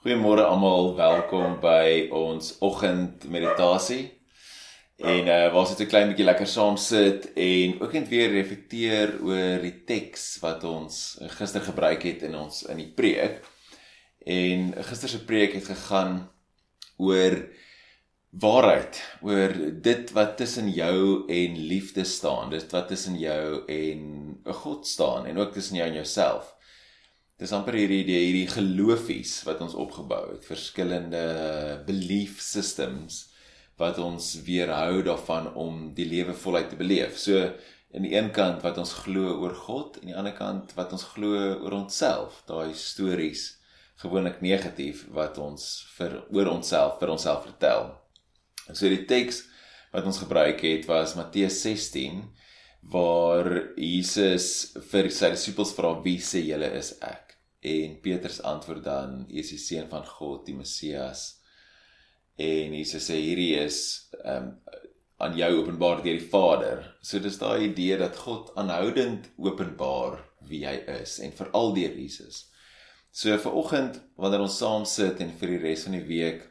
Goeiemôre almal, welkom by ons oggendmeditasie. En uh waar net 'n klein bietjie lekker saam sit en ook net weer reflekteer oor die teks wat ons gister gebruik het in ons in die preek. En gister se preek het gegaan oor waarheid, oor dit wat tussen jou en liefde staan, dit wat tussen jou en 'n God staan en ook tussen jou en jouself. Dis amper hierdie idee hierdie geloofies wat ons opgebou het, verskillende belief systems wat ons weerhou daarvan om die lewe voluit te beleef. So aan die een kant wat ons glo oor God en aan die ander kant wat ons glo oor onsself, daai stories gewoonlik negatief wat ons vir oor onsself vir onsself vertel. En so die teks wat ons gebruik het was Matteus 16 waar Jesus vir sy disippels vra wie sê julle is ek? En Petrus antwoord dan: "U is die seun van God, die Messias." En Jesus sê hierdie is ehm um, aan jou openbaar deur die Vader. So dis daai idee dat God aanhoudend openbaar wie hy is en veral deur Jesus. So vir oggend wanneer ons saam sit en vir die res van die week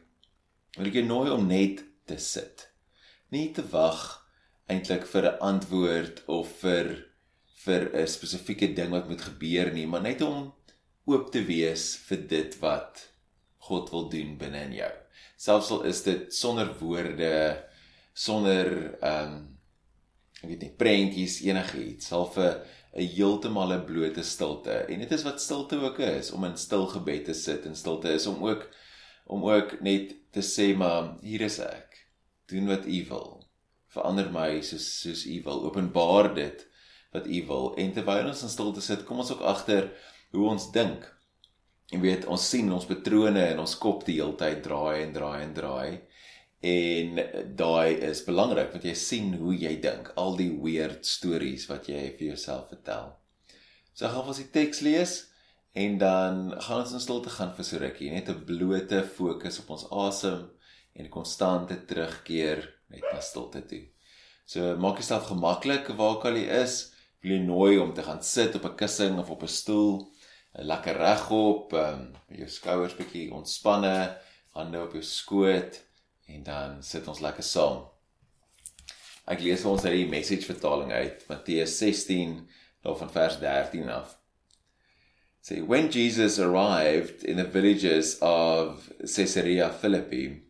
wil ek jou nooi om net te sit. Nie te wag eintlik vir 'n antwoord of vir vir 'n spesifieke ding wat moet gebeur nie, maar net om oop te wees vir dit wat God wil doen binne in jou. Selfs al is dit sonder woorde, sonder ehm um, ek weet nie prentjies enigiets, sal vir 'n heeltemal 'n blote stilte. En dit is wat stilte ook is, om in stil gebed te sit en stilte is om ook om ook net te sê maar hier is ek. Doen wat U wil. Verander my soos soos U wil. Openbaar dit wat U wil. En terwyl ons in stilte sit, kom ons ook agter hoe ons dink. Jy weet, ons sien ons patrone in ons kop die hele tyd draai en draai en draai. En daai is belangrik want jy sien hoe jy dink, al die weird stories wat jy vir jouself vertel. So gaan ons die teks lees en dan gaan ons in stilte gaan vir so rukkie, net 'n blote fokus op ons asem en 'n konstante terugkeer net na stilte toe. So maak jouself gemaklik waar ook al jy is. Wil jy nooi om te gaan sit op 'n kussing of op 'n stoel lekker regop, ehm um, jou skouers bietjie ontspanne, hande op jou skoot en dan sit ons lekker saam. Ek lees vir ons uit die message vertaling uit Matteus 16 van vers 13 af. Say when Jesus arrived in the villages of Caesarea Philippi,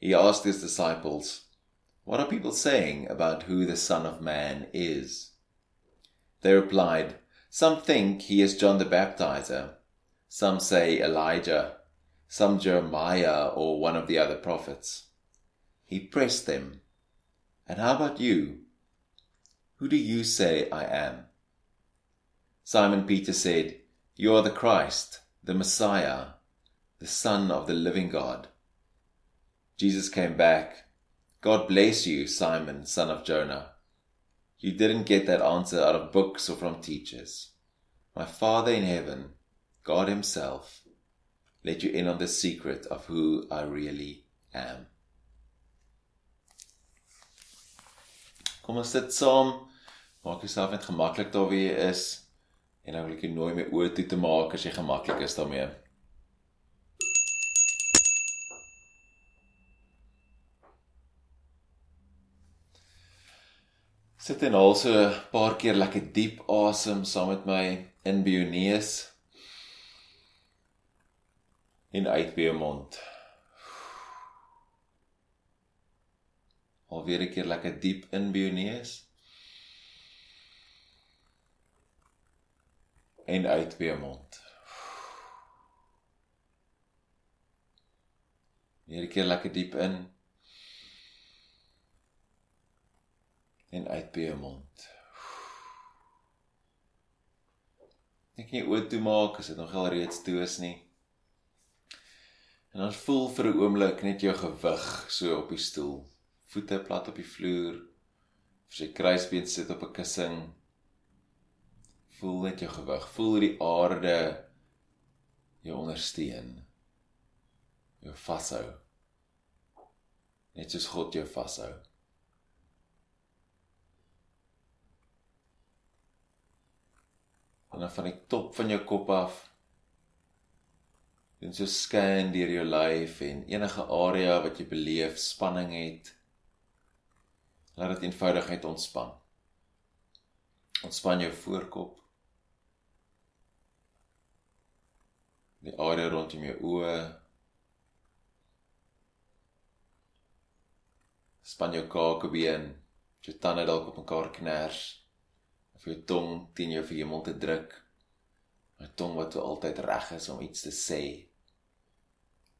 he asked his disciples, "What are people saying about who the Son of Man is?" They replied, Some think he is John the Baptizer, some say Elijah, some Jeremiah or one of the other prophets. He pressed them, And how about you? Who do you say I am? Simon Peter said, You are the Christ, the Messiah, the Son of the living God. Jesus came back. God bless you, Simon, son of Jonah. You didn't get that answer out of books or from teachers. My Father in heaven, God Himself, let you in on the secret of who I really am. Kom ons sit saam. Maak jouself net gemaklik daar waar jy is en dan wil ek jou nooi my oë toe te maak as jy gemaklik is daarmee. Sit en haal so 'n paar keer lekker diep asem saam met my in by jou neus en uit by jou mond. Al weer 'n keer lekker diep in by jou neus en uit by jou mond. Weer 'n keer lekker diep in en uit by jou mond. Ek kan jou oë toemaak as dit nog al reeds toe is nie. En dan voel vir 'n oomblik net jou gewig so op die stoel. Voete plat op die vloer. Of sy kruisbeen sit op 'n kussing. Voel net jou gewig. Voel hoe die aarde jou ondersteun. Jou vashou. Net soos God jou vashou. En dan van die top van jou kop af Doen so scan deur jou lyf en enige area wat jy beleef spanning het. Laat dit eenvoudig net ontspan. Ontspan jou voorkop. Die area rondom jou oë. Span jou kakebeen, jou tande dalk op mekaar kners of jou tong teen jou verhemel te druk. 'n Tong wat so altyd reg is om iets te sê.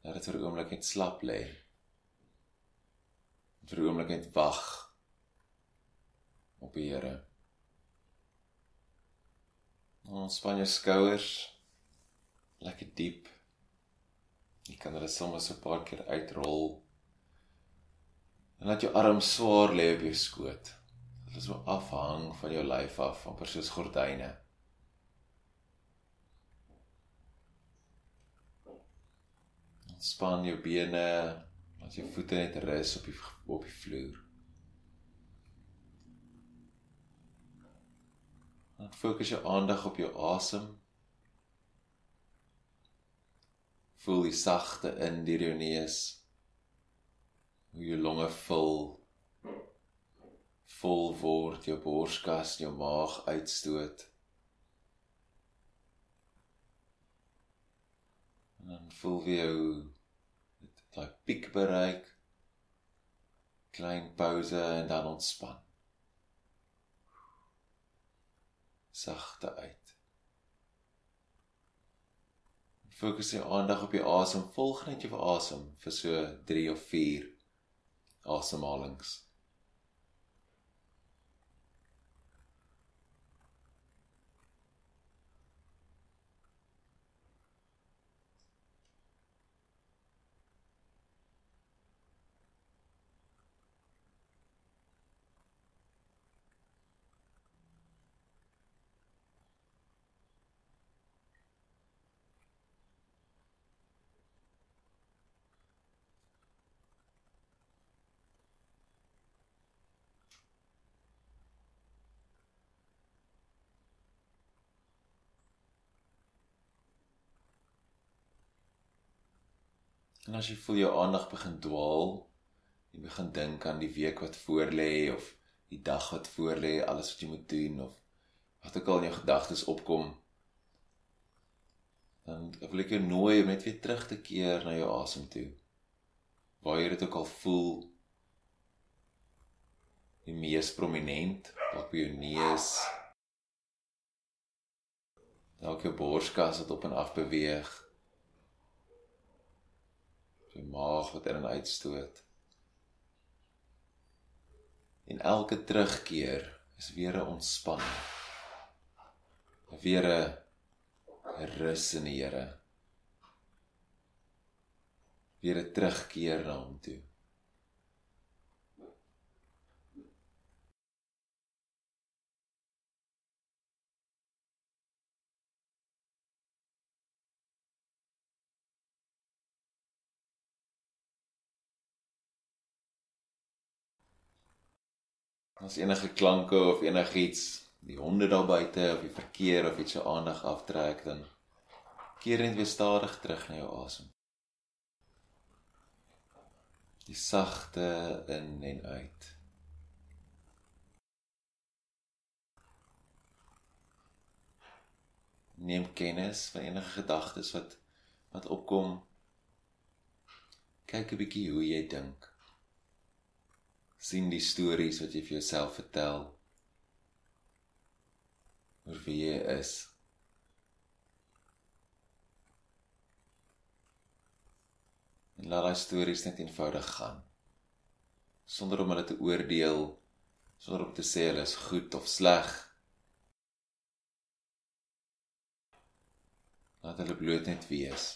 Laat dit vir 'n oomblik net slap lê. Vir 'n oomblik net wag op die Here. Ons span jou skouers lekker diep. Jy kan hulle sommer so 'n paar keer uitrol. En laat jou arm swaar lê op jou skoot. Dit is so afhang van jou lyf af, amper soos gordyne. Span jou bene, laat jou voete net rus op die op die vloer. En fokus jou aandag op jou asem. Voel die sagte in deur jou neus. Hoe jou longe vul vol word, jou borskas, jou maag uitstoot. En dan voel jy hoe dit daai piek bereik. Klein pouse en dan ontspan. Sagte uit. Fokus jou aandag op jou asem. Volg net jou asem vir so 3 of 4 asemhalings. En as jy voel jou aandag begin dwaal, jy begin dink aan die week wat voorlê of die dag wat voorlê, alles wat jy moet doen of wat ook al in jou gedagtes opkom, dan wil ek jou nooi om net weer terug te keer na jou asem toe. Waar jy dit ook al voel, die mees prominent op jou neus, dalk jou borskas wat op en af beweeg die maag wat in en uitstoot. En elke terugkeer is weer 'n ontspanning. Weer 'n rus in die Here. Weer 'n terugkeer na hom toe. As enige klanke of enigiets die honde daar buite of die verkeer of iets se aandag aftrek dan keer net weer stadig terug na jou asem. Die sagte in en uit. Neem kennis van enige gedagtes wat wat opkom. Kyk 'n bietjie hoe jy dink sien die stories wat jy vir jouself vertel oor wie jy is. En laat daai stories net eenvoudig gaan sonder om hulle te oordeel, sonder om te sê hulle is goed of sleg. Laat hulle bloot net wees.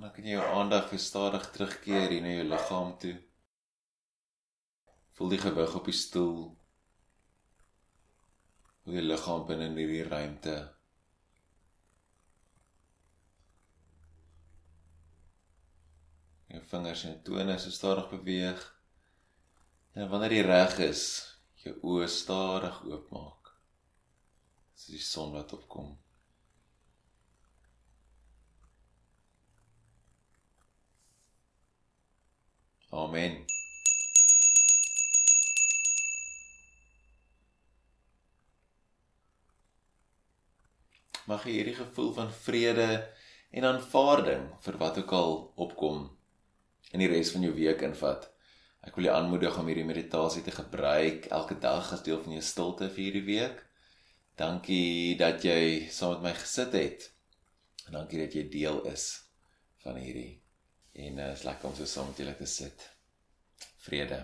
Dan kan jy jou aandag verstadig terugkeer hier na jou liggaam toe. Voel die gewig op die stoel. Hoe die liggaam binne in hierdie ruimte. Jou vingers en tone so stadig beweeg. En wanneer jy reg is, jou oë stadig oopmaak. As die son wat opkom. Amen. Mag jy hierdie gevoel van vrede en aanvaarding vir wat ook al opkom in die res van jou week invat. Ek wil jou aanmoedig om hierdie meditasie te gebruik elke dag as deel van jou stilte vir hierdie week. Dankie dat jy saam met my gesit het. En dankie dat jy deel is van hierdie. En uh, is lekker om so saam met julle te sit. Vrede.